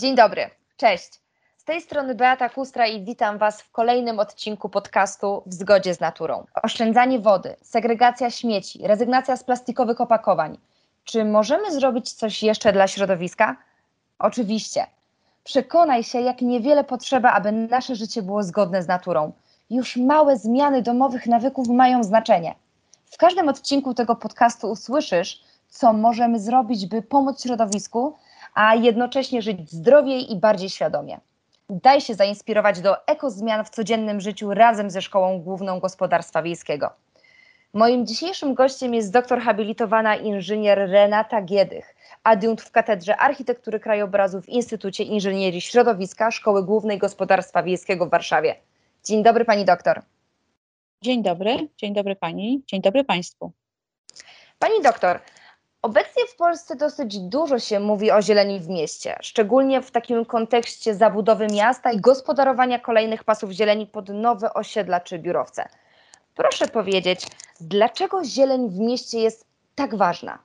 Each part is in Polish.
Dzień dobry, cześć. Z tej strony Beata Kustra i witam Was w kolejnym odcinku podcastu W zgodzie z naturą. Oszczędzanie wody, segregacja śmieci, rezygnacja z plastikowych opakowań. Czy możemy zrobić coś jeszcze dla środowiska? Oczywiście. Przekonaj się, jak niewiele potrzeba, aby nasze życie było zgodne z naturą. Już małe zmiany domowych nawyków mają znaczenie. W każdym odcinku tego podcastu usłyszysz, co możemy zrobić, by pomóc środowisku, a jednocześnie żyć zdrowiej i bardziej świadomie. Daj się zainspirować do ekozmian w codziennym życiu razem ze Szkołą Główną Gospodarstwa Wiejskiego. Moim dzisiejszym gościem jest doktor habilitowana inżynier Renata Giedych, adiunkt w Katedrze Architektury Krajobrazu w Instytucie Inżynierii Środowiska Szkoły Głównej Gospodarstwa Wiejskiego w Warszawie. Dzień dobry pani doktor. Dzień dobry, dzień dobry pani, dzień dobry państwu. Pani doktor, Obecnie w Polsce dosyć dużo się mówi o zieleni w mieście, szczególnie w takim kontekście zabudowy miasta i gospodarowania kolejnych pasów zieleni pod nowe osiedla czy biurowce. Proszę powiedzieć, dlaczego zieleń w mieście jest tak ważna?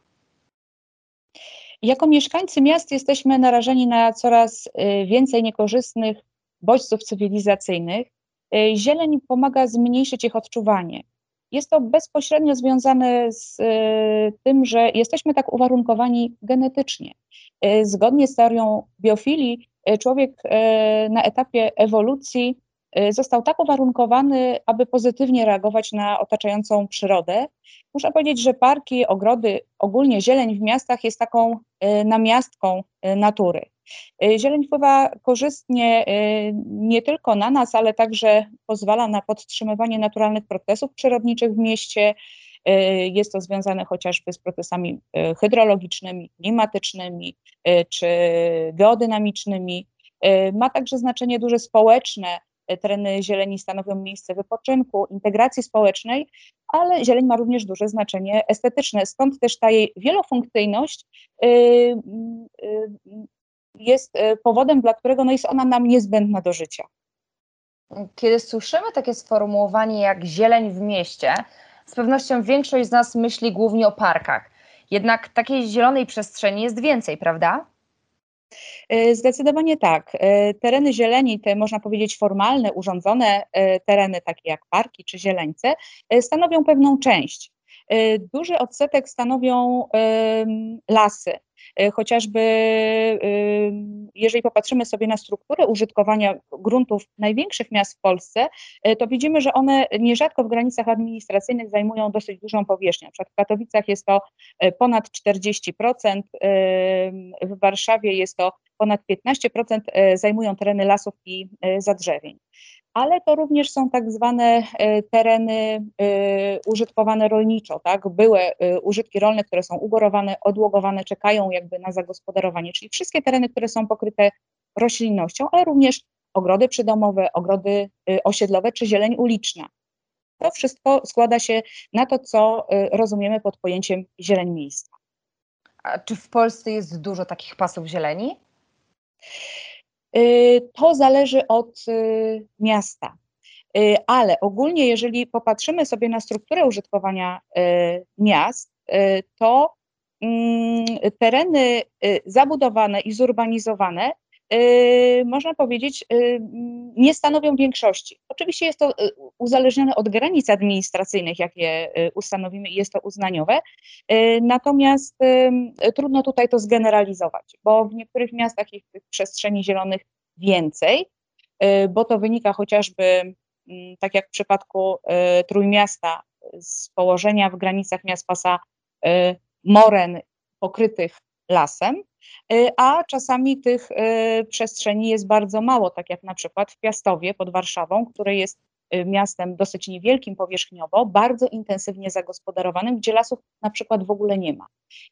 Jako mieszkańcy miast jesteśmy narażeni na coraz y, więcej niekorzystnych bodźców cywilizacyjnych. Y, zieleń pomaga zmniejszyć ich odczuwanie. Jest to bezpośrednio związane z y, tym, że jesteśmy tak uwarunkowani genetycznie. Y, zgodnie z teorią biofilii, y, człowiek na etapie ewolucji został tak uwarunkowany, aby pozytywnie reagować na otaczającą przyrodę. Muszę powiedzieć, że parki, ogrody, ogólnie zieleń w miastach jest taką namiastką natury. Y, zieleń wpływa korzystnie y, nie tylko na nas, ale także pozwala na podtrzymywanie naturalnych procesów przyrodniczych w mieście. Y, jest to związane chociażby z procesami hydrologicznymi, klimatycznymi czy geodynamicznymi. Ma także znaczenie duże społeczne. Tereny zieleni stanowią miejsce wypoczynku, integracji społecznej, ale zieleń ma również duże znaczenie estetyczne. Stąd też ta jej wielofunkcyjność jest e, powodem, dla którego no jest ona nam niezbędna do życia. Kiedy słyszymy takie sformułowanie jak zieleń w mieście, z pewnością większość z nas myśli głównie o parkach. Jednak takiej zielonej przestrzeni jest więcej, prawda? E, zdecydowanie tak. E, tereny zieleni, te można powiedzieć formalne, urządzone tereny, takie jak parki czy zieleńce, stanowią pewną część. Duży odsetek stanowią lasy. E, chociażby jeżeli popatrzymy sobie na strukturę użytkowania gruntów największych miast w Polsce, e, to widzimy, że one nierzadko w granicach administracyjnych zajmują dosyć dużą powierzchnię. Na przykład w Katowicach jest to ponad 40%, w Warszawie jest to ponad 15% zajmują tereny lasów i zadrzewień ale to również są tak zwane e, tereny e, użytkowane rolniczo, tak? Były e, użytki rolne, które są ugorowane, odłogowane, czekają jakby na zagospodarowanie, czyli wszystkie tereny, które są pokryte roślinnością, ale również ogrody przydomowe, ogrody osiedlowe czy zieleń uliczna. To wszystko składa się na to, co rozumiemy pod pojęciem zieleń miejska. A czy w Polsce jest dużo takich pasów zieleni? Y, to zależy od y, miasta. Y, ale ogólnie, jeżeli popatrzymy sobie na strukturę użytkowania miast, to mm, tereny zabudowane i zurbanizowane można powiedzieć, y, nie stanowią większości. Oczywiście jest to y, uzależnione od granic administracyjnych, jakie ustanowimy i jest to uznaniowe, natomiast trudno tutaj to zgeneralizować, bo w niektórych miastach jest tych przestrzeni zielonych więcej, bo to wynika chociażby, tak jak w przypadku Trójmiasta, z położenia w granicach miast pasa moren pokrytych lasem, y, a czasami tych y, przestrzeni jest bardzo mało, tak jak na przykład w Piastowie pod Warszawą, które jest y, miastem dosyć niewielkim powierzchniowo, bardzo intensywnie zagospodarowanym, gdzie lasów na przykład w ogóle nie ma.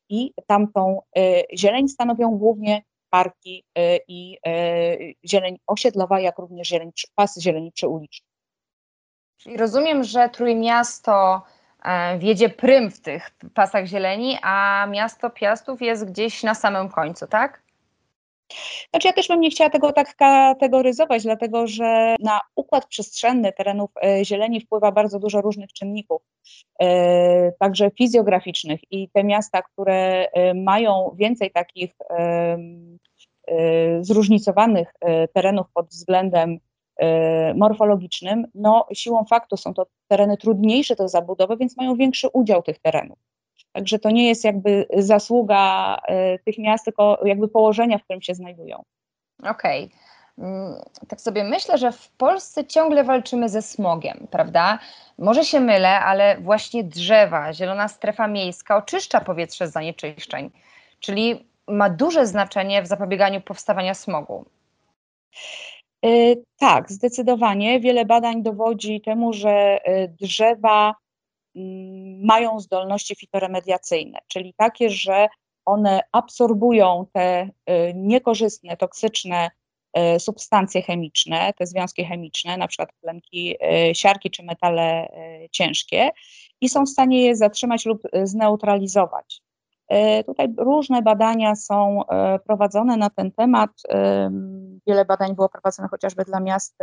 I tamtą zieleń stanowią głównie parki i zieleń osiedlowa, jak również zieleń, pasy zieleni przyuliczne. Czyli rozumiem, że Trójmiasto wiedzie prym w tych pasach zieleni, a miasto Piastów jest gdzieś na samym końcu, tak? Znaczy ja też bym nie chciała tego tak kategoryzować, dlatego że na układ przestrzenny terenów e, zieleni wpływa bardzo dużo różnych czynników, e, także fizjograficznych i te miasta, które e, mają więcej takich zróżnicowanych terenów pod względem morfologicznym, no siłą faktu są to tereny trudniejsze do zabudowy, więc mają większy udział tych terenów. Także to nie jest jakby zasługa e, tych miast, tylko jakby położenia, w którym się znajdują. Okej. Okay. Mm, tak sobie myślę, że w Polsce ciągle walczymy ze smogiem, prawda? Może się mylę, ale właśnie drzewa, zielona strefa miejska oczyszcza powietrze z zanieczyszczeń, czyli ma duże znaczenie w zapobieganiu powstawania smogu. Yy, tak, zdecydowanie. Wiele badań dowodzi temu, że e, drzewa Mm, mają zdolności fitoremediacyjne, czyli takie, że one absorbują te y, niekorzystne, toksyczne substancje chemiczne, te związki chemiczne, na przykład tlenki siarki czy metale ciężkie i są w stanie je zatrzymać lub zneutralizować. Tutaj różne badania są prowadzone na ten temat. Wiele badań było prowadzonych chociażby dla miast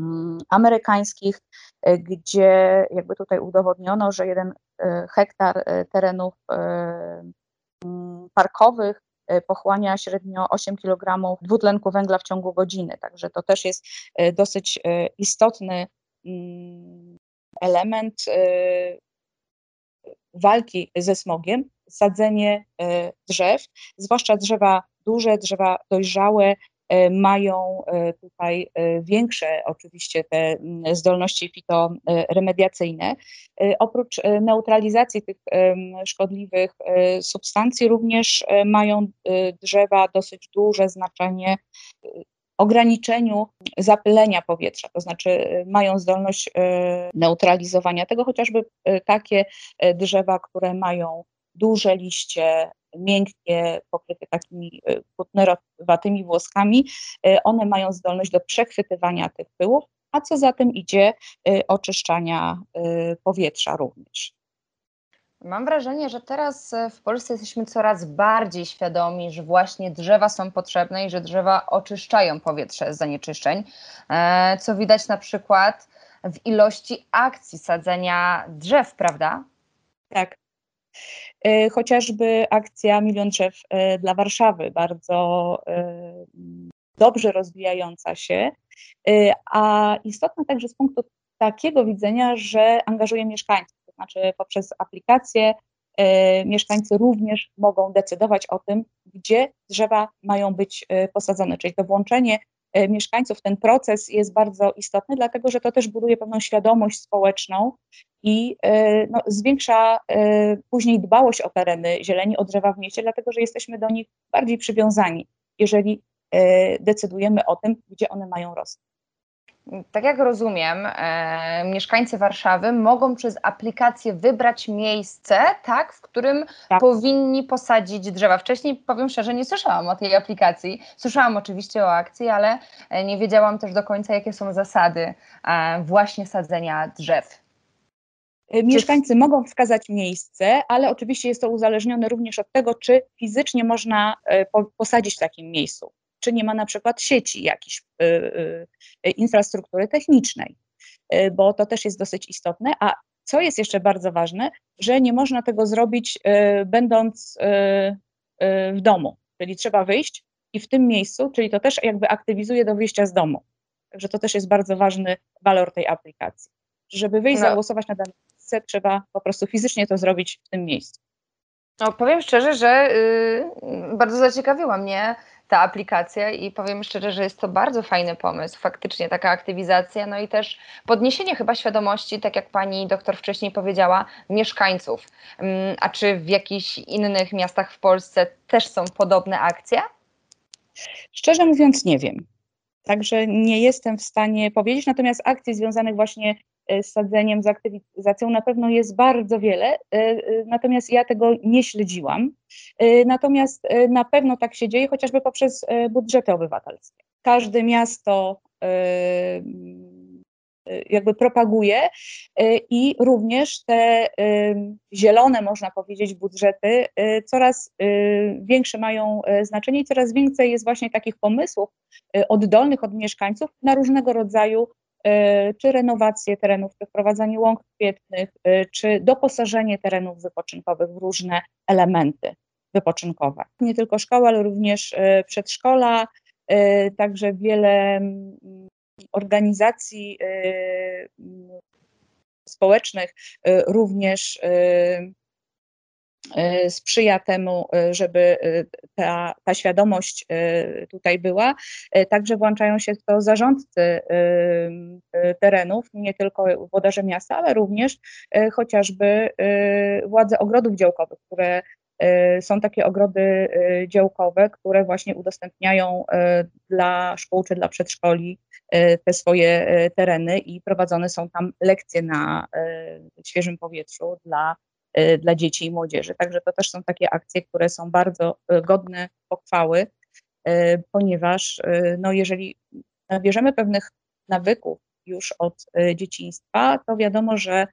Mm, amerykańskich, e, gdzie jakby tutaj udowodniono, że jeden e, hektar e, terenów mm, parkowych pochłania średnio 8 kg dwutlenku węgla w ciągu godziny. Także to też jest dosyć istotny mm, element walki ze smogiem, sadzenie drzew, zwłaszcza drzewa duże, drzewa dojrzałe, E, mają e, tutaj e, większe oczywiście te mm, zdolności fitoremediacyjne. Oprócz neutralizacji tych szkodliwych substancji również mają drzewa dosyć duże znaczenie ograniczeniu zapylenia powietrza, to znaczy mają zdolność neutralizowania tego, chociażby takie drzewa, które mają duże liście, miękkie, pokryte takimi płótnerowatymi włoskami, y, one mają zdolność do przechwytywania tych pyłów, a co za tym idzie y, oczyszczania y, powietrza również. Mam wrażenie, że teraz w Polsce jesteśmy coraz bardziej świadomi, że właśnie drzewa są potrzebne i że drzewa oczyszczają powietrze z zanieczyszczeń, e, co widać na przykład w ilości akcji sadzenia drzew, prawda? Tak, chociażby akcja Milion Drzew e, dla Warszawy, bardzo e, dobrze rozwijająca się, a istotna także z punktu takiego widzenia, że angażuje mieszkańców, to znaczy poprzez aplikację mieszkańcy również mogą decydować o tym, gdzie drzewa mają być posadzone, czyli to włączenie mieszkańców w ten proces jest bardzo istotny, dlatego że to też buduje pewną świadomość społeczną i e, no, zwiększa e, później dbałość o tereny zieleni, o drzewa w mieście, dlatego że jesteśmy do nich bardziej przywiązani, jeżeli e, decydujemy o tym, gdzie one mają rosnąć. Tak jak rozumiem, e, mieszkańcy Warszawy mogą przez aplikację wybrać miejsce, tak, w którym tak. powinni posadzić drzewa. Wcześniej, powiem szczerze, nie słyszałam o tej aplikacji. Słyszałam oczywiście o akcji, ale nie wiedziałam też do końca, jakie są zasady e, właśnie sadzenia drzew. Y, mieszkańcy mogą wskazać miejsce, ale oczywiście jest to uzależnione również od tego, czy fizycznie można y, posadzić w takim miejscu, czy nie ma na przykład sieci jakiejś y, infrastruktury technicznej, bo to też jest dosyć istotne. A co jest jeszcze bardzo ważne, że nie można tego zrobić będąc w domu, czyli trzeba wyjść i w tym miejscu, czyli to też jakby aktywizuje do wyjścia z domu. Także to też jest bardzo ważny walor tej aplikacji. Żeby wyjść, no. zagłosować na dane miejsce, trzeba po prostu fizycznie to zrobić w tym miejscu. No, powiem szczerze, że yy, bardzo zaciekawiła mnie ta aplikacja i powiem szczerze, że jest to bardzo fajny pomysł, faktycznie taka aktywizacja, no i też podniesienie chyba świadomości, tak jak pani doktor wcześniej powiedziała, mieszkańców. Yy, a czy w jakichś innych miastach w Polsce też są podobne akcje? Szczerze mówiąc, nie wiem. Także nie jestem w stanie powiedzieć, natomiast akcji związanych właśnie z sadzeniem, z aktywizacją na pewno jest bardzo wiele, natomiast ja tego nie śledziłam. Natomiast na pewno tak się dzieje, chociażby poprzez budżety obywatelskie. Każde miasto jakby propaguje i również te zielone, można powiedzieć, budżety coraz większe mają znaczenie i coraz więcej jest właśnie takich pomysłów oddolnych od mieszkańców na różnego rodzaju czy renowację terenów, czy wprowadzanie łąk kwietnych, czy doposażenie terenów wypoczynkowych w różne elementy wypoczynkowe. Nie tylko szkoła, ale również przedszkola, także wiele organizacji y, społecznych również sprzyja temu, żeby ta, ta świadomość tutaj była. Także włączają się w to zarządcy terenów, nie tylko włodarze miasta, ale również chociażby władze ogrodów działkowych, które są takie ogrody działkowe, które właśnie udostępniają dla szkół czy dla przedszkoli te swoje tereny i prowadzone są tam lekcje na świeżym powietrzu dla, dla dzieci i młodzieży. Także to też są takie akcje, które są bardzo godne pochwały, ponieważ no, jeżeli nabierzemy pewnych nawyków już od dzieciństwa, to wiadomo, że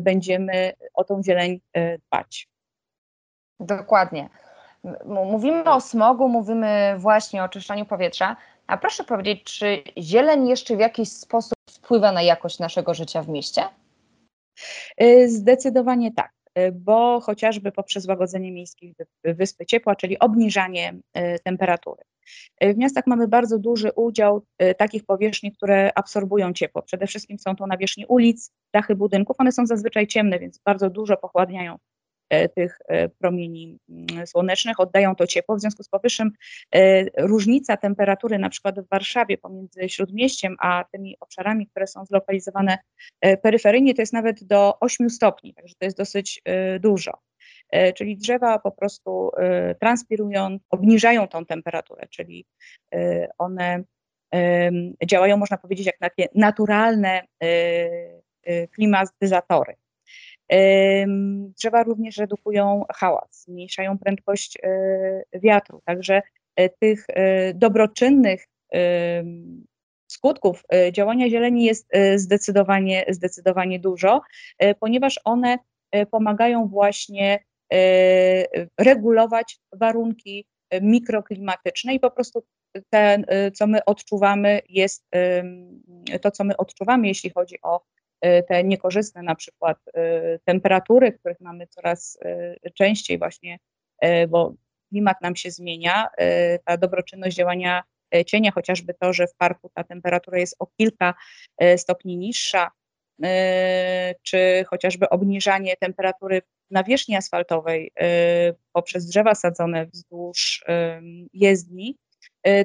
będziemy o tą zieleń dbać. Dokładnie. Mówimy o smogu, mówimy właśnie o oczyszczaniu powietrza, a proszę powiedzieć, czy zieleń jeszcze w jakiś sposób wpływa na jakość naszego życia w mieście? Y, zdecydowanie tak, y, bo chociażby poprzez łagodzenie miejskich wyspy ciepła, czyli obniżanie y, temperatury. W miastach mamy bardzo duży udział takich powierzchni, które absorbują ciepło. Przede wszystkim są to nawierzchnie ulic, dachy budynków. One są zazwyczaj ciemne, więc bardzo dużo pochładniają tych e, promieni mm, słonecznych, oddają to ciepło. W związku z powyższym e, różnica temperatury na przykład w Warszawie pomiędzy Śródmieściem a tymi obszarami, które są zlokalizowane peryferyjnie, to jest nawet do 8 stopni, także to jest dosyć dużo. Czyli drzewa po prostu transpirują, obniżają tą temperaturę, czyli one działają, można powiedzieć, jak takie naturalne klimatyzatory. Drzewa również redukują hałas, zmniejszają prędkość e, wiatru, także e, tych e, dobroczynnych skutków działania zieleni jest zdecydowanie, zdecydowanie dużo, ponieważ one pomagają właśnie regulować warunki mikroklimatyczne i po prostu ten, co my odczuwamy, jest to, co my odczuwamy, jeśli chodzi o Y, te niekorzystne na przykład y, temperatury, których mamy coraz y, częściej właśnie, bo klimat nam się zmienia, ta dobroczynność działania cienia, chociażby to, że w parku ta temperatura jest o kilka stopni niższa, czy chociażby obniżanie temperatury nawierzchni asfaltowej poprzez drzewa sadzone wzdłuż jezdni,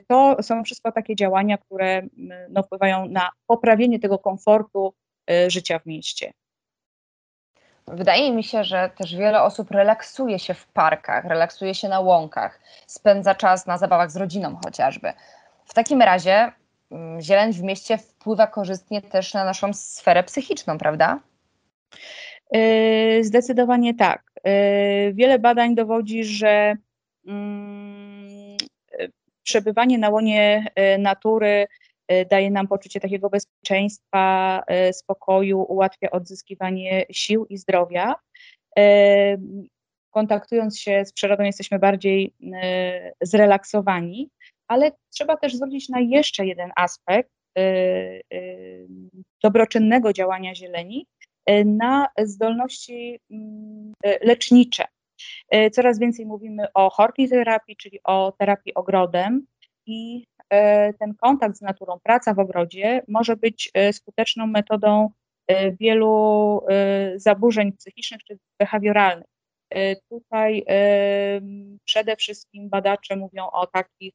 to są wszystko takie działania, które no, wpływają na poprawienie tego komfortu Y, życia w mieście. Wydaje mi się, że też wiele osób relaksuje się w parkach, relaksuje się na łąkach, spędza czas na zabawach z rodziną chociażby. W takim razie mm, zieleń w mieście wpływa korzystnie też na naszą sferę psychiczną, prawda? Y, zdecydowanie tak. Y, wiele badań dowodzi, że mm, przebywanie na łonie natury daje nam poczucie takiego bezpieczeństwa, y, spokoju, ułatwia odzyskiwanie sił i zdrowia. Y, kontaktując się z przyrodą, jesteśmy bardziej zrelaksowani, ale trzeba też zwrócić na jeszcze jeden aspekt dobroczynnego działania zieleni, na zdolności mm, lecznicze. Coraz więcej mówimy o hortiterapii, czyli o terapii ogrodem i ten kontakt z naturą, praca w ogrodzie może być e, skuteczną metodą e, wielu zaburzeń psychicznych czy behawioralnych. Tutaj przede wszystkim badacze mówią o takich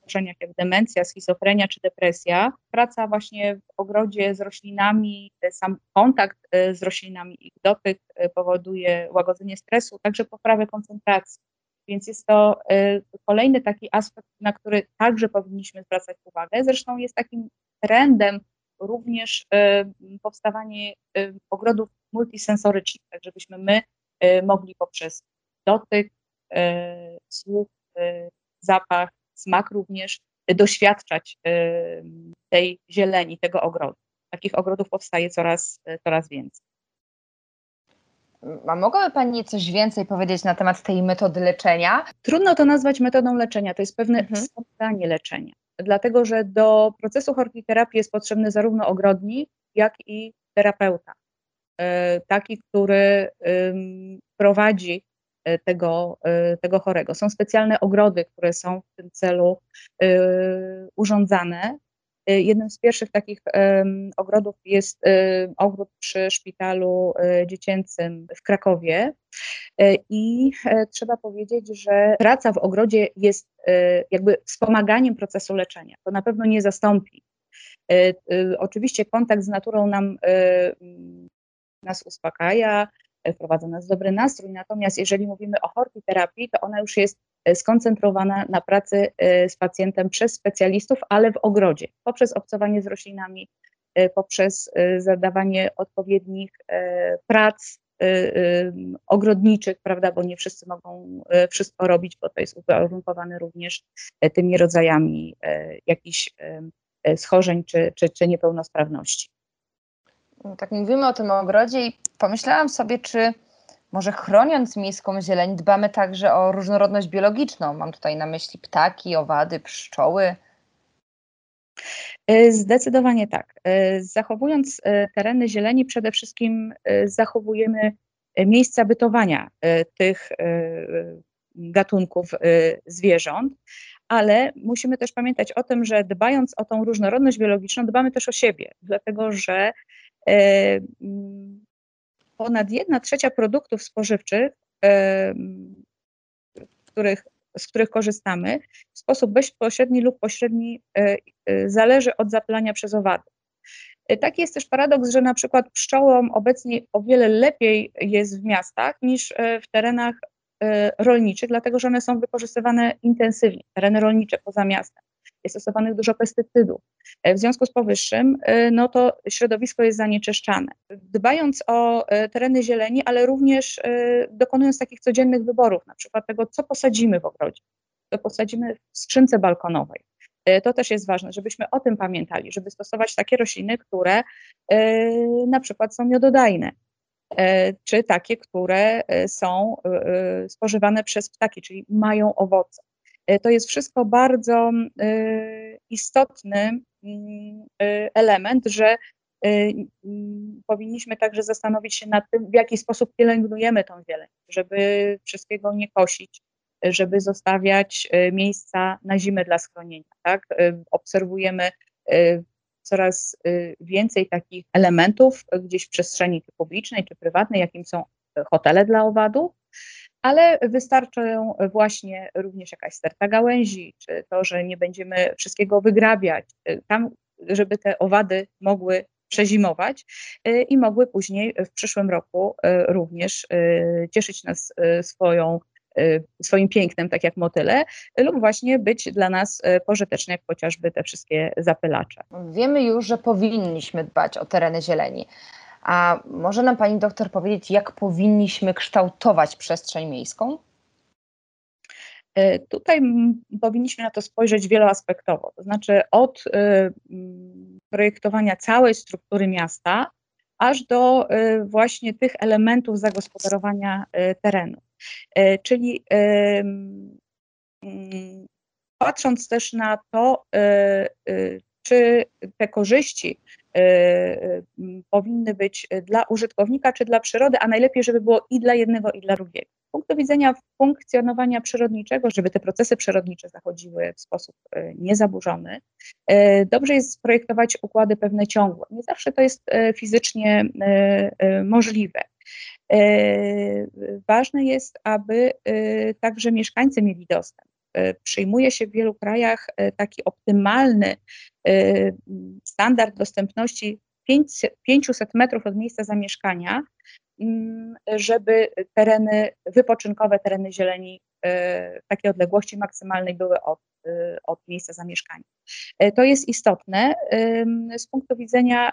schorzeniach jak demencja, schizofrenia czy depresja. Praca właśnie w ogrodzie z roślinami, sam kontakt z roślinami, ich dotyk powoduje łagodzenie stresu, także poprawę koncentracji. Więc jest to y, kolejny taki aspekt, na który także powinniśmy zwracać uwagę. Zresztą jest takim trendem również powstawanie ogrodów multisensorycznych, tak żebyśmy my mogli poprzez dotyk, słuch, zapach, smak również doświadczać tej zieleni, tego ogrodu. Takich ogrodów powstaje coraz, coraz więcej. A mogłaby Pani coś więcej powiedzieć na temat tej metody leczenia? Trudno to nazwać metodą leczenia, to jest pewne mhm. wspomaganie leczenia, dlatego że do procesu hortiterapii jest potrzebny zarówno ogrodnik, jak i terapeuta. E, taki, który prowadzi e, tego, e, tego chorego. Są specjalne ogrody, które są w tym celu urządzane jednym z pierwszych takich ogrodów jest y, ogród przy szpitalu y, dziecięcym w Krakowie. I e, trzeba powiedzieć, że praca w ogrodzie jest jakby wspomaganiem procesu leczenia. To na pewno nie zastąpi. Oczywiście kontakt z naturą nam, nas uspokaja, wprowadza nas w dobry nastrój, natomiast jeżeli mówimy o hortiterapii, to ona już jest E, skoncentrowana na pracy e, z pacjentem przez specjalistów, ale w ogrodzie, poprzez obcowanie z roślinami, e, poprzez zadawanie odpowiednich prac ogrodniczych, prawda, bo nie wszyscy mogą wszystko robić, bo to jest uwarunkowane również tymi rodzajami jakichś schorzeń czy, czy, czy niepełnosprawności. Tak mówimy o tym ogrodzie i pomyślałam sobie, czy może chroniąc miejską zieleń, dbamy także o różnorodność biologiczną. Mam tutaj na myśli ptaki, owady, pszczoły. E, zdecydowanie tak. E, zachowując e, tereny zieleni, przede wszystkim zachowujemy miejsca bytowania tych gatunków zwierząt, ale musimy też pamiętać o tym, że dbając o tą różnorodność biologiczną, dbamy też o siebie, dlatego że ponad 1 trzecia produktów spożywczych, których, z których korzystamy, w sposób bezpośredni lub pośredni e, e, zależy od zapylania przez owady. E, taki jest też paradoks, że na przykład pszczołom obecnie o wiele lepiej jest w miastach niż w terenach rolniczych, dlatego że one są wykorzystywane intensywnie, tereny rolnicze poza miastem jest stosowanych dużo pestycydów. E, w związku z powyższym, e, no to środowisko jest zanieczyszczane. Dbając o e, tereny zieleni, ale również dokonując takich codziennych wyborów, na przykład tego, co posadzimy w ogrodzie, co posadzimy w skrzynce balkonowej. To też jest ważne, żebyśmy o tym pamiętali, żeby stosować takie rośliny, które na przykład są miododajne, czy takie, które są spożywane przez ptaki, czyli mają owoce. E, to jest wszystko bardzo e, istotny mm, e, element, że mm, powinniśmy także zastanowić się nad tym, w jaki sposób pielęgnujemy tą zieleń, żeby wszystkiego nie kosić, żeby zostawiać miejsca na zimę dla schronienia. Tak? Obserwujemy coraz więcej takich elementów gdzieś w przestrzeni publicznej czy prywatnej, jakim są hotele dla owadów, ale wystarczą właśnie również jakaś sterta gałęzi, czy to, że nie będziemy wszystkiego wygrabiać, y, tam, żeby te owady mogły przezimować y, i mogły później w przyszłym roku y, również cieszyć nas swoją, swoim pięknem, tak jak motyle, lub właśnie być dla nas pożyteczne, jak chociażby te wszystkie zapylacze. Wiemy już, że powinniśmy dbać o tereny zieleni. A może nam pani doktor powiedzieć, jak powinniśmy kształtować przestrzeń miejską? E, tutaj powinniśmy na to spojrzeć wieloaspektowo, to znaczy od e, projektowania całej struktury miasta, aż do e, właśnie tych elementów zagospodarowania terenu. Czyli patrząc też na to, czy te korzyści y, y, powinny być dla użytkownika czy dla przyrody, a najlepiej, żeby było i dla jednego, i dla drugiego. Z punktu widzenia funkcjonowania przyrodniczego, żeby te procesy przyrodnicze zachodziły w sposób y, niezaburzony, dobrze jest sprojektować układy pewne ciągłe. Nie zawsze to jest fizycznie możliwe. Ważne jest, aby także mieszkańcy mieli dostęp przyjmuje się w wielu krajach e, taki optymalny e, standard dostępności 500 metrów od miejsca zamieszkania, mm, żeby tereny wypoczynkowe, tereny zieleni w takiej odległości maksymalnej były od, od miejsca zamieszkania. To jest istotne z punktu widzenia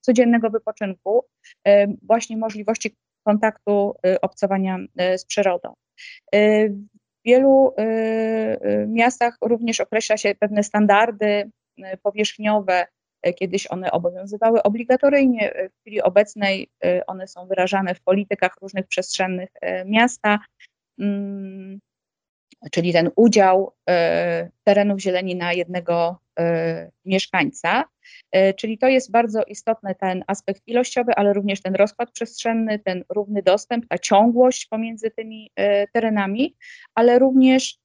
codziennego wypoczynku, właśnie możliwości kontaktu, obcowania z przyrodą. W wielu miastach również określa się pewne standardy powierzchniowe, kiedyś one obowiązywały obligatoryjnie, w chwili obecnej one są wyrażane w politykach różnych przestrzennych miasta. Mm, czyli ten udział e, terenów zieleni na jednego e, mieszkańca. E, czyli to jest bardzo istotny ten aspekt ilościowy, ale również ten rozkład przestrzenny, ten równy dostęp, ta ciągłość pomiędzy tymi terenami, ale również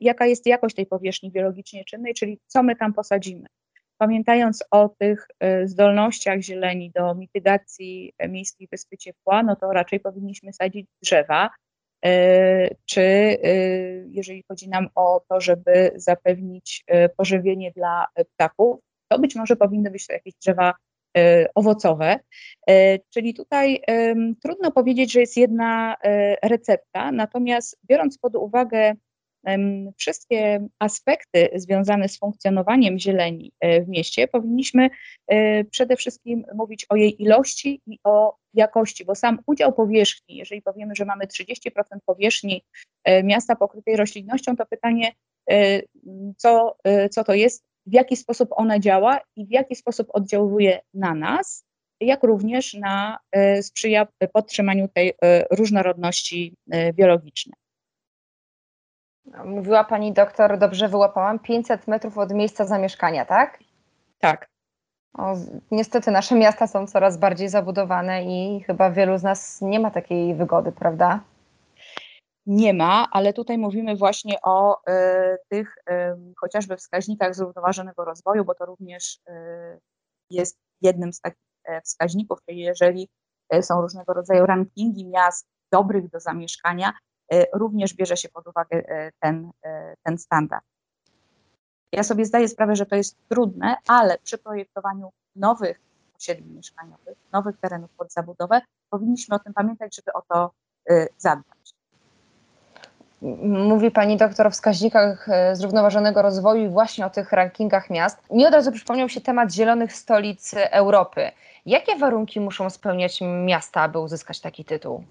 jaka jest jakość tej powierzchni biologicznie czynnej, czyli co my tam posadzimy. Pamiętając o tych zdolnościach zieleni do mitygacji miejskich wyspy ciepła, no to raczej powinniśmy sadzić drzewa, E, czy e, jeżeli chodzi nam o to, żeby zapewnić e, pożywienie dla ptaków, to być może powinny być to jakieś drzewa owocowe. Czyli tutaj trudno powiedzieć, że jest jedna recepta, natomiast biorąc pod uwagę wszystkie aspekty związane z funkcjonowaniem zieleni e, w mieście, powinniśmy e, przede wszystkim mówić o jej ilości i o jakości, bo sam udział powierzchni, jeżeli powiemy, że mamy 30% powierzchni e, miasta pokrytej roślinnością, to pytanie, co, co to jest, w jaki sposób ona działa i w jaki sposób oddziałuje na nas, jak również na, sprzyja podtrzymaniu tej różnorodności biologicznej. Mówiła pani doktor, dobrze wyłapałam, 500 metrów od miejsca zamieszkania, tak? Tak. O, niestety nasze miasta są coraz bardziej zabudowane i chyba wielu z nas nie ma takiej wygody, prawda? Nie ma, ale tutaj mówimy właśnie o y, tych y, chociażby wskaźnikach zrównoważonego rozwoju, bo to również y, jest jednym z takich wskaźników, czyli jeżeli są różnego rodzaju rankingi miast dobrych do zamieszkania, E, również bierze się pod uwagę e, ten, e, ten standard. Ja sobie zdaję sprawę, że to jest trudne, ale przy projektowaniu nowych osiedli mieszkaniowych, nowych terenów pod zabudowę, powinniśmy o tym pamiętać, żeby o to zadbać. Mówi Pani doktor o wskaźnikach zrównoważonego rozwoju i właśnie o tych rankingach miast. Mi od razu przypomniał się temat zielonych stolic Europy. Jakie warunki muszą spełniać miasta, aby uzyskać taki tytuł?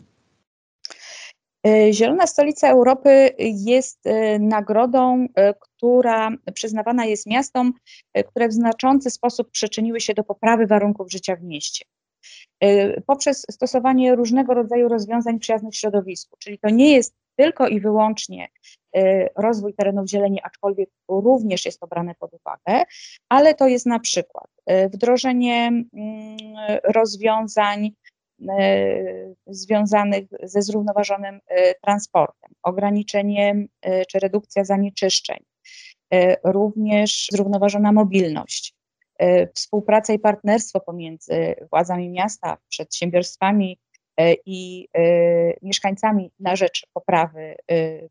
E, Zielona Stolica Europy jest e, nagrodą, e, która przyznawana jest miastom, które w znaczący sposób przyczyniły się do poprawy warunków życia w mieście. Poprzez stosowanie różnego rodzaju rozwiązań przyjaznych środowisku, czyli to nie jest tylko i wyłącznie rozwój terenów zieleni, aczkolwiek również jest to brane pod uwagę, ale to jest na przykład wdrożenie mm, rozwiązań E, związanych ze zrównoważonym transportem, ograniczeniem e, czy redukcja zanieczyszczeń, również zrównoważona mobilność, współpraca i partnerstwo pomiędzy władzami miasta, przedsiębiorstwami i mieszkańcami na rzecz poprawy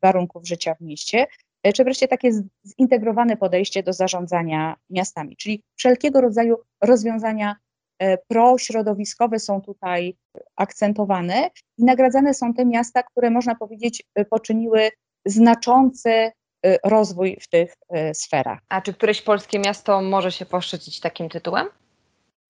warunków życia w mieście, czy wreszcie takie zintegrowane podejście do zarządzania miastami, czyli wszelkiego rodzaju rozwiązania E, prośrodowiskowe są tutaj akcentowane i nagradzane są te miasta, które można powiedzieć e, poczyniły znaczący e, rozwój w tych sferach. A czy któreś polskie miasto może się poszczycić takim tytułem?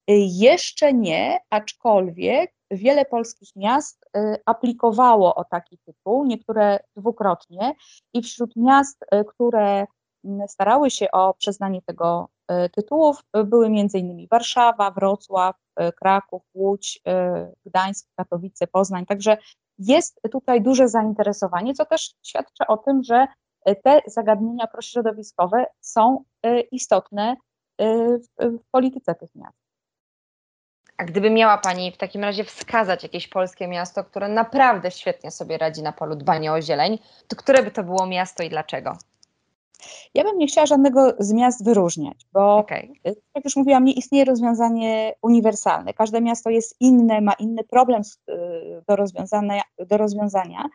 Jeszcze nie, aczkolwiek wiele polskich miast aplikowało o taki tytuł, niektóre dwukrotnie i wśród miast, które starały się o przyznanie tego tytułów były m.in. Warszawa, Wrocław, Kraków, Łódź, Gdańsk, Katowice, Poznań. Także jest tutaj duże zainteresowanie, co też świadczy o tym, że te zagadnienia prośrodowiskowe są istotne w, polityce tych miast. A gdyby miała Pani w takim razie wskazać jakieś polskie miasto, które naprawdę świetnie sobie radzi na polu dbania o zieleń, to które by to było miasto i dlaczego? Ja bym nie chciała żadnego z miast wyróżniać, bo okay. jak już mówiłam, nie istnieje rozwiązanie uniwersalne. Każde miasto jest inne, ma inny problem y, do rozwiązania, do rozwiązania.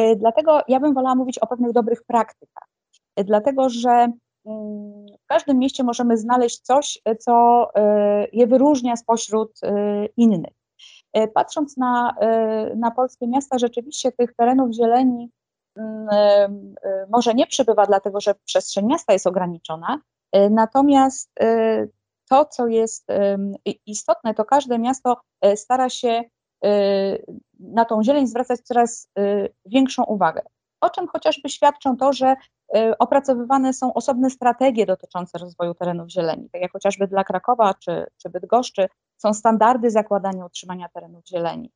Y, dlatego ja bym wolała mówić o pewnych dobrych praktykach. Y, dlatego, że w każdym mieście możemy znaleźć coś, co je wyróżnia spośród innych. Patrząc na, na polskie miasta, rzeczywiście tych terenów zieleni Mm, może nie przybywa, dlatego że przestrzeń miasta jest ograniczona, Natomiast to, co jest istotne, to każde miasto stara się na tą zieleń zwracać coraz większą uwagę. O czym chociażby świadczą to, że opracowywane są osobne strategie dotyczące rozwoju terenów zieleni, tak jak chociażby dla Krakowa czy, czy Bydgoszczy są standardy zakładania utrzymania terenów zieleni.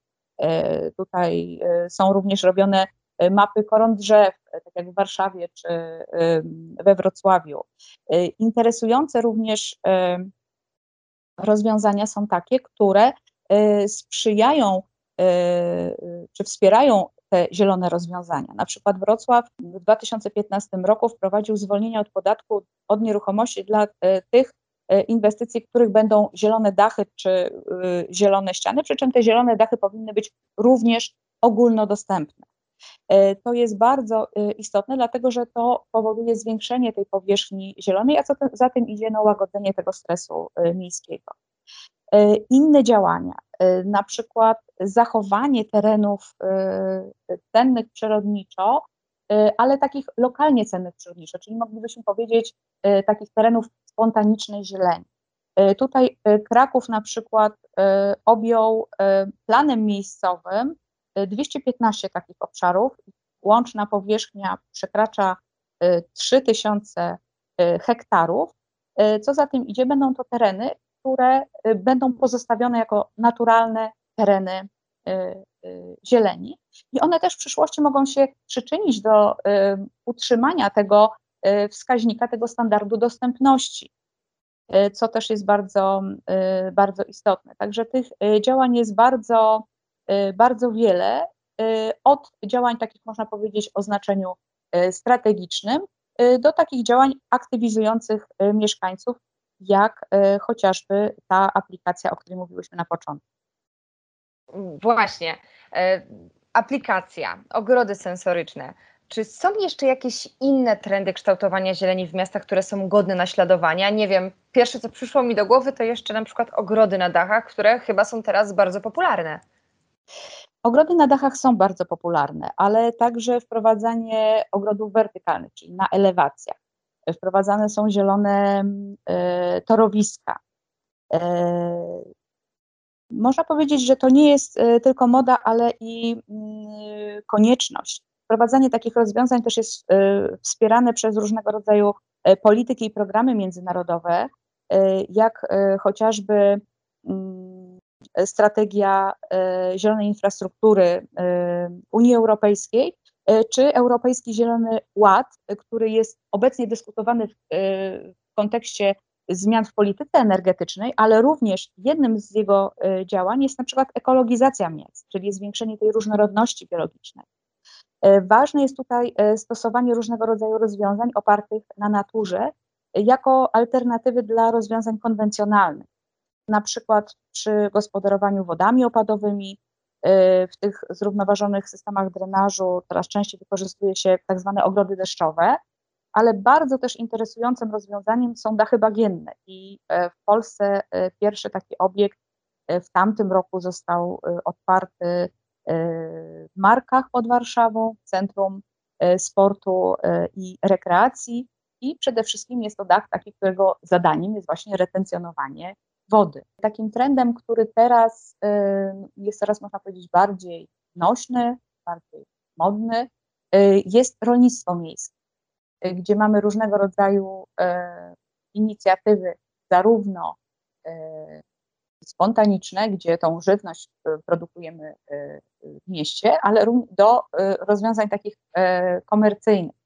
Tutaj są również robione mapy koron drzew, tak jak w Warszawie czy we Wrocławiu. Interesujące również rozwiązania są takie, które sprzyjają czy wspierają te zielone rozwiązania. Na przykład Wrocław w 2015 roku wprowadził zwolnienie od podatku od nieruchomości dla tych inwestycji, których będą zielone dachy czy zielone ściany, przy czym te zielone dachy powinny być również ogólnodostępne. To jest bardzo istotne, dlatego że to powoduje zwiększenie tej powierzchni zielonej, a co za tym idzie no, łagodzenie tego stresu miejskiego. Inne działania, na przykład zachowanie terenów cennych przyrodniczo, ale takich lokalnie cennych przyrodniczo, czyli moglibyśmy powiedzieć takich terenów spontanicznej zieleni. Tutaj Kraków na przykład objął planem miejscowym 215 takich obszarów, łączna powierzchnia przekracza 3000 hektarów. Co za tym idzie, będą to tereny, które będą pozostawione jako naturalne tereny zieleni. I one też w przyszłości mogą się przyczynić do utrzymania tego wskaźnika, tego standardu dostępności, co też jest bardzo, bardzo istotne. Także tych działań jest bardzo, bardzo wiele, od działań takich można powiedzieć o znaczeniu strategicznym, do takich działań aktywizujących mieszkańców, jak chociażby ta aplikacja, o której mówiłyśmy na początku. Właśnie. Aplikacja, ogrody sensoryczne. Czy są jeszcze jakieś inne trendy kształtowania zieleni w miastach, które są godne naśladowania? Nie wiem, pierwsze co przyszło mi do głowy to jeszcze na przykład ogrody na dachach, które chyba są teraz bardzo popularne. Ogrody na dachach są bardzo popularne, ale także wprowadzanie ogrodów wertykalnych, czyli na elewacjach. Wprowadzane są zielone e, torowiska. E, można powiedzieć, że to nie jest e, tylko moda, ale i mm, konieczność. Wprowadzanie takich rozwiązań też jest wspierane przez różnego rodzaju polityki i programy międzynarodowe, jak chociażby mm, strategia zielonej infrastruktury Unii Europejskiej, czy Europejski Zielony Ład, który jest obecnie dyskutowany w, w kontekście zmian w polityce energetycznej, ale również jednym z jego działań jest na przykład ekologizacja miast, czyli zwiększenie tej różnorodności biologicznej. Ważne jest tutaj stosowanie różnego rodzaju rozwiązań opartych na naturze jako alternatywy dla rozwiązań konwencjonalnych, na przykład przy gospodarowaniu wodami opadowymi, w tych zrównoważonych systemach drenażu coraz częściej wykorzystuje się tak zwane ogrody deszczowe, ale bardzo też interesującym rozwiązaniem są dachy bagienne. I w Polsce pierwszy taki obiekt w tamtym roku został otwarty w Markach pod Warszawą, Centrum Sportu i Rekreacji. I przede wszystkim jest to dach taki, którego zadaniem jest właśnie retencjonowanie wody. Takim trendem, który teraz jest coraz, można powiedzieć, bardziej nośny, bardziej modny, jest rolnictwo miejskie, gdzie mamy różnego rodzaju inicjatywy, zarówno spontaniczne, gdzie tą żywność produkujemy w mieście, ale do rozwiązań takich komercyjnych.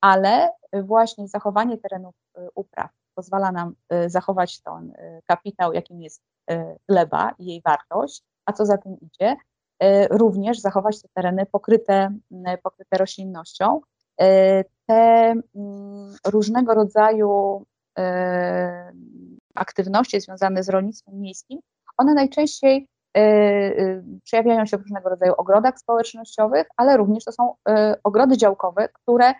Ale właśnie zachowanie terenów upraw pozwala nam y, zachować ten y, kapitał, jakim jest y, gleba i jej wartość, a co za tym idzie, również zachować te tereny pokryte, pokryte roślinnością. Te mm, różnego rodzaju aktywności związane z rolnictwem miejskim, one najczęściej przejawiają się w różnego rodzaju ogrodach społecznościowych, ale również to są ogrody działkowe, które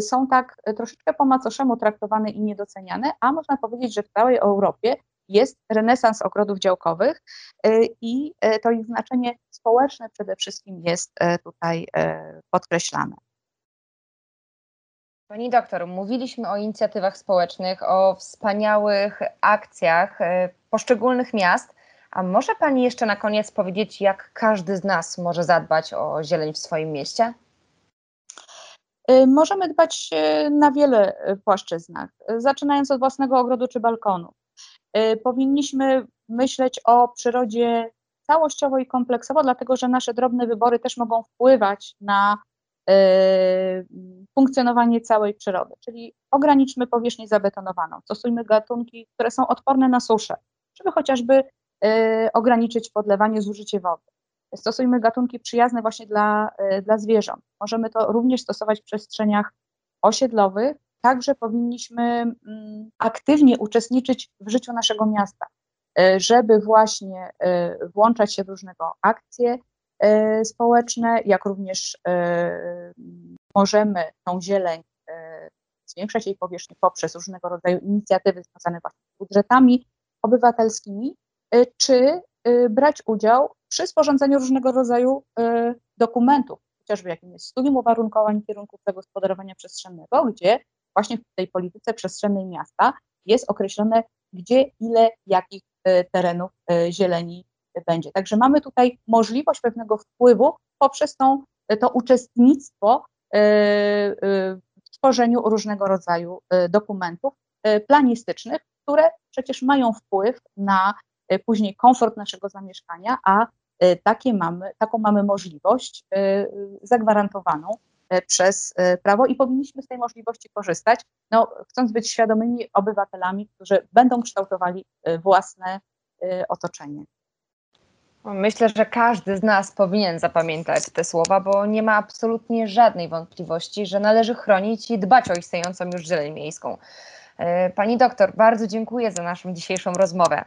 są tak y, troszeczkę po macoszemu traktowane i niedoceniane, a można powiedzieć, że w całej Europie jest renesans ogrodów działkowych y, i to ich znaczenie społeczne przede wszystkim jest tutaj podkreślane. Pani doktor, mówiliśmy o inicjatywach społecznych, o wspaniałych akcjach poszczególnych miast. A może Pani jeszcze na koniec powiedzieć, jak każdy z nas może zadbać o zieleń w swoim mieście? Y, Możemy dbać y, na wiele y, płaszczyznach, zaczynając od własnego ogrodu czy balkonu. Powinniśmy myśleć o przyrodzie całościowo i kompleksowo, dlatego że nasze drobne wybory też mogą wpływać na funkcjonowanie całej przyrody. Czyli ograniczmy powierzchnię zabetonowaną, stosujmy gatunki, które są odporne na suszę, żeby chociażby ograniczyć podlewanie, zużycie wody. Stosujmy gatunki przyjazne właśnie dla, y, dla zwierząt. Możemy to również stosować w przestrzeniach osiedlowych. Także powinniśmy mm, aktywnie uczestniczyć w życiu naszego miasta, y, żeby właśnie y, włączać się w różnego akcje społeczne, jak również możemy tą zieleń, zwiększać jej powierzchnię poprzez różnego rodzaju inicjatywy związane z budżetami obywatelskimi, czy brać udział przy sporządzaniu różnego rodzaju y, dokumentów, chociażby jakim jest studium uwarunkowań kierunków zagospodarowania przestrzennego, gdzie właśnie w tej polityce przestrzennej miasta jest określone, gdzie, ile, jakich y, terenów y, zieleni będzie. Także mamy tutaj możliwość pewnego wpływu poprzez tą, to uczestnictwo w tworzeniu różnego rodzaju dokumentów planistycznych, które przecież mają wpływ na później komfort naszego zamieszkania, a y, takie mamy, taką mamy możliwość y, y, zagwarantowaną y, przez y, prawo i powinniśmy z tej możliwości korzystać, no, chcąc być świadomymi obywatelami, którzy będą kształtowali y, własne y, otoczenie. Myślę, że każdy z nas powinien zapamiętać te słowa, bo nie ma absolutnie żadnej wątpliwości, że należy chronić i dbać o istniejącą już zieleń miejską. Pani doktor, bardzo dziękuję za naszą dzisiejszą rozmowę.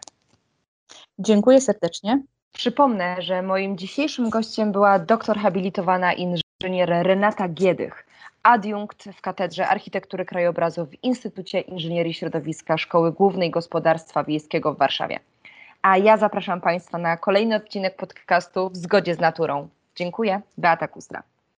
Dziękuję serdecznie. Przypomnę, że moim dzisiejszym gościem była doktor habilitowana inżynier Renata Giedych, adiunkt w Katedrze Architektury Krajobrazu w Instytucie Inżynierii Środowiska Szkoły Głównej Gospodarstwa Wiejskiego w Warszawie. A ja zapraszam Państwa na kolejny odcinek podcastu w zgodzie z naturą. Dziękuję, Beata Kustra.